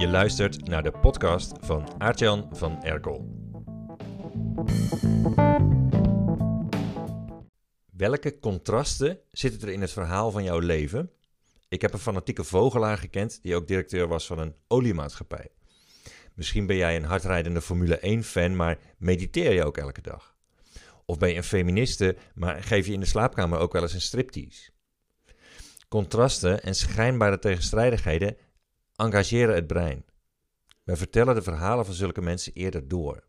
Je luistert naar de podcast van Aartjan van Erkel. Welke contrasten zitten er in het verhaal van jouw leven? Ik heb een fanatieke vogelaar gekend die ook directeur was van een oliemaatschappij. Misschien ben jij een hardrijdende Formule 1-fan, maar mediteer je ook elke dag? Of ben je een feministe, maar geef je in de slaapkamer ook wel eens een striptease? Contrasten en schijnbare tegenstrijdigheden engageren het brein. Wij vertellen de verhalen van zulke mensen eerder door.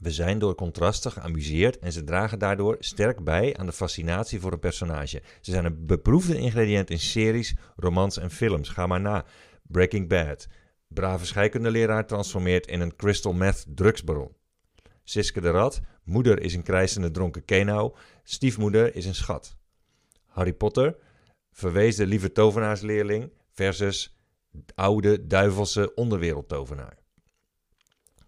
We zijn door contrasten geamuseerd en ze dragen daardoor sterk bij aan de fascinatie voor een personage. Ze zijn een beproefde ingrediënt in series, romans en films. Ga maar na. Breaking Bad. Brave scheikundeleraar transformeert in een crystal meth drugsbaron. Siske de Rat. Moeder is een krijsende dronken kenau. Stiefmoeder is een schat. Harry Potter. Verweesde lieve tovenaarsleerling versus oude duivelse onderwereldtovenaar.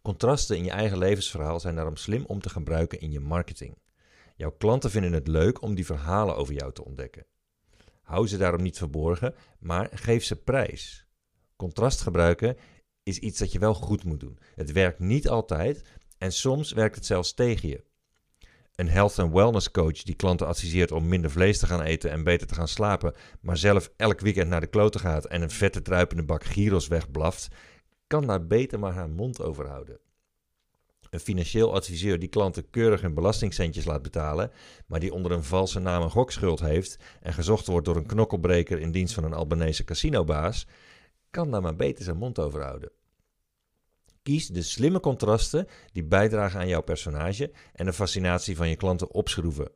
Contrasten in je eigen levensverhaal zijn daarom slim om te gebruiken in je marketing. Jouw klanten vinden het leuk om die verhalen over jou te ontdekken. Hou ze daarom niet verborgen, maar geef ze prijs. Contrast gebruiken is iets dat je wel goed moet doen. Het werkt niet altijd en soms werkt het zelfs tegen je. Een health and wellness coach die klanten adviseert om minder vlees te gaan eten en beter te gaan slapen, maar zelf elk weekend naar de kloten gaat en een vette druipende bak gyros wegblaft, kan daar beter maar haar mond over houden. Een financieel adviseur die klanten keurig hun belastingcentjes laat betalen, maar die onder een valse naam een gokschuld heeft en gezocht wordt door een knokkelbreker in dienst van een Albanese casinobaas, kan daar maar beter zijn mond over houden. Kies de slimme contrasten die bijdragen aan jouw personage en de fascinatie van je klanten opschroeven.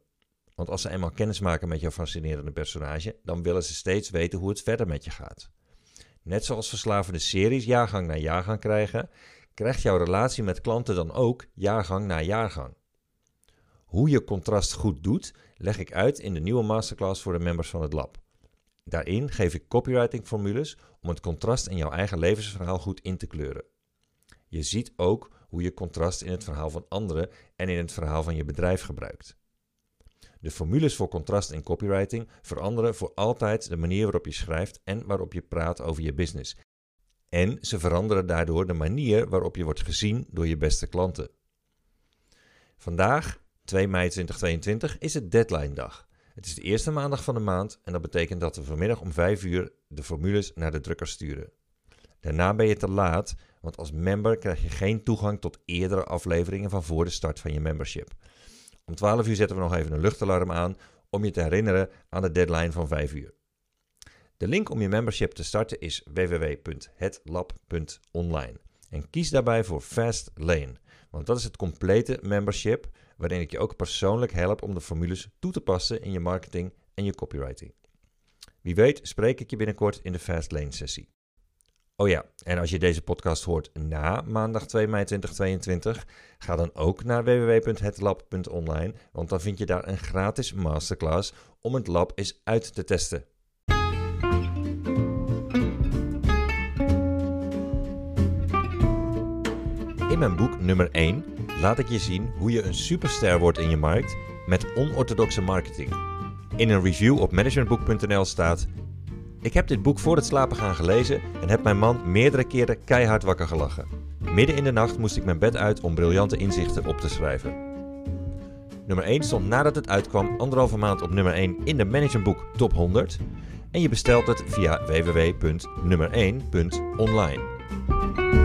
Want als ze eenmaal kennis maken met jouw fascinerende personage, dan willen ze steeds weten hoe het verder met je gaat. Net zoals verslavende series jaargang na jaargang krijgen, krijgt jouw relatie met klanten dan ook jaargang na jaargang. Hoe je contrast goed doet, leg ik uit in de nieuwe masterclass voor de members van het lab. Daarin geef ik copywriting formules om het contrast in jouw eigen levensverhaal goed in te kleuren. Je ziet ook hoe je contrast in het verhaal van anderen en in het verhaal van je bedrijf gebruikt. De formules voor contrast in copywriting veranderen voor altijd de manier waarop je schrijft en waarop je praat over je business. En ze veranderen daardoor de manier waarop je wordt gezien door je beste klanten. Vandaag, 2 mei 2022, is het deadline dag. Het is de eerste maandag van de maand en dat betekent dat we vanmiddag om 5 uur de formules naar de drukker sturen. Daarna ben je te laat, want als member krijg je geen toegang tot eerdere afleveringen van voor de start van je membership. Om 12 uur zetten we nog even een luchtalarm aan om je te herinneren aan de deadline van 5 uur. De link om je membership te starten is www.hetlab.online. En kies daarbij voor Fast Lane, want dat is het complete membership waarin ik je ook persoonlijk help om de formules toe te passen in je marketing en je copywriting. Wie weet spreek ik je binnenkort in de Fast Lane sessie. Oh ja, en als je deze podcast hoort na maandag 2 mei 2022, ga dan ook naar www.hetlab.online, want dan vind je daar een gratis masterclass om het lab eens uit te testen. In mijn boek nummer 1 laat ik je zien hoe je een superster wordt in je markt met onorthodoxe marketing. In een review op managementboek.nl staat: Ik heb dit boek voor het slapen gaan gelezen en heb mijn man meerdere keren keihard wakker gelachen. Midden in de nacht moest ik mijn bed uit om briljante inzichten op te schrijven. Nummer 1 stond nadat het uitkwam anderhalve maand op nummer 1 in de Managementboek Top 100 en je bestelt het via www.nummer1.online.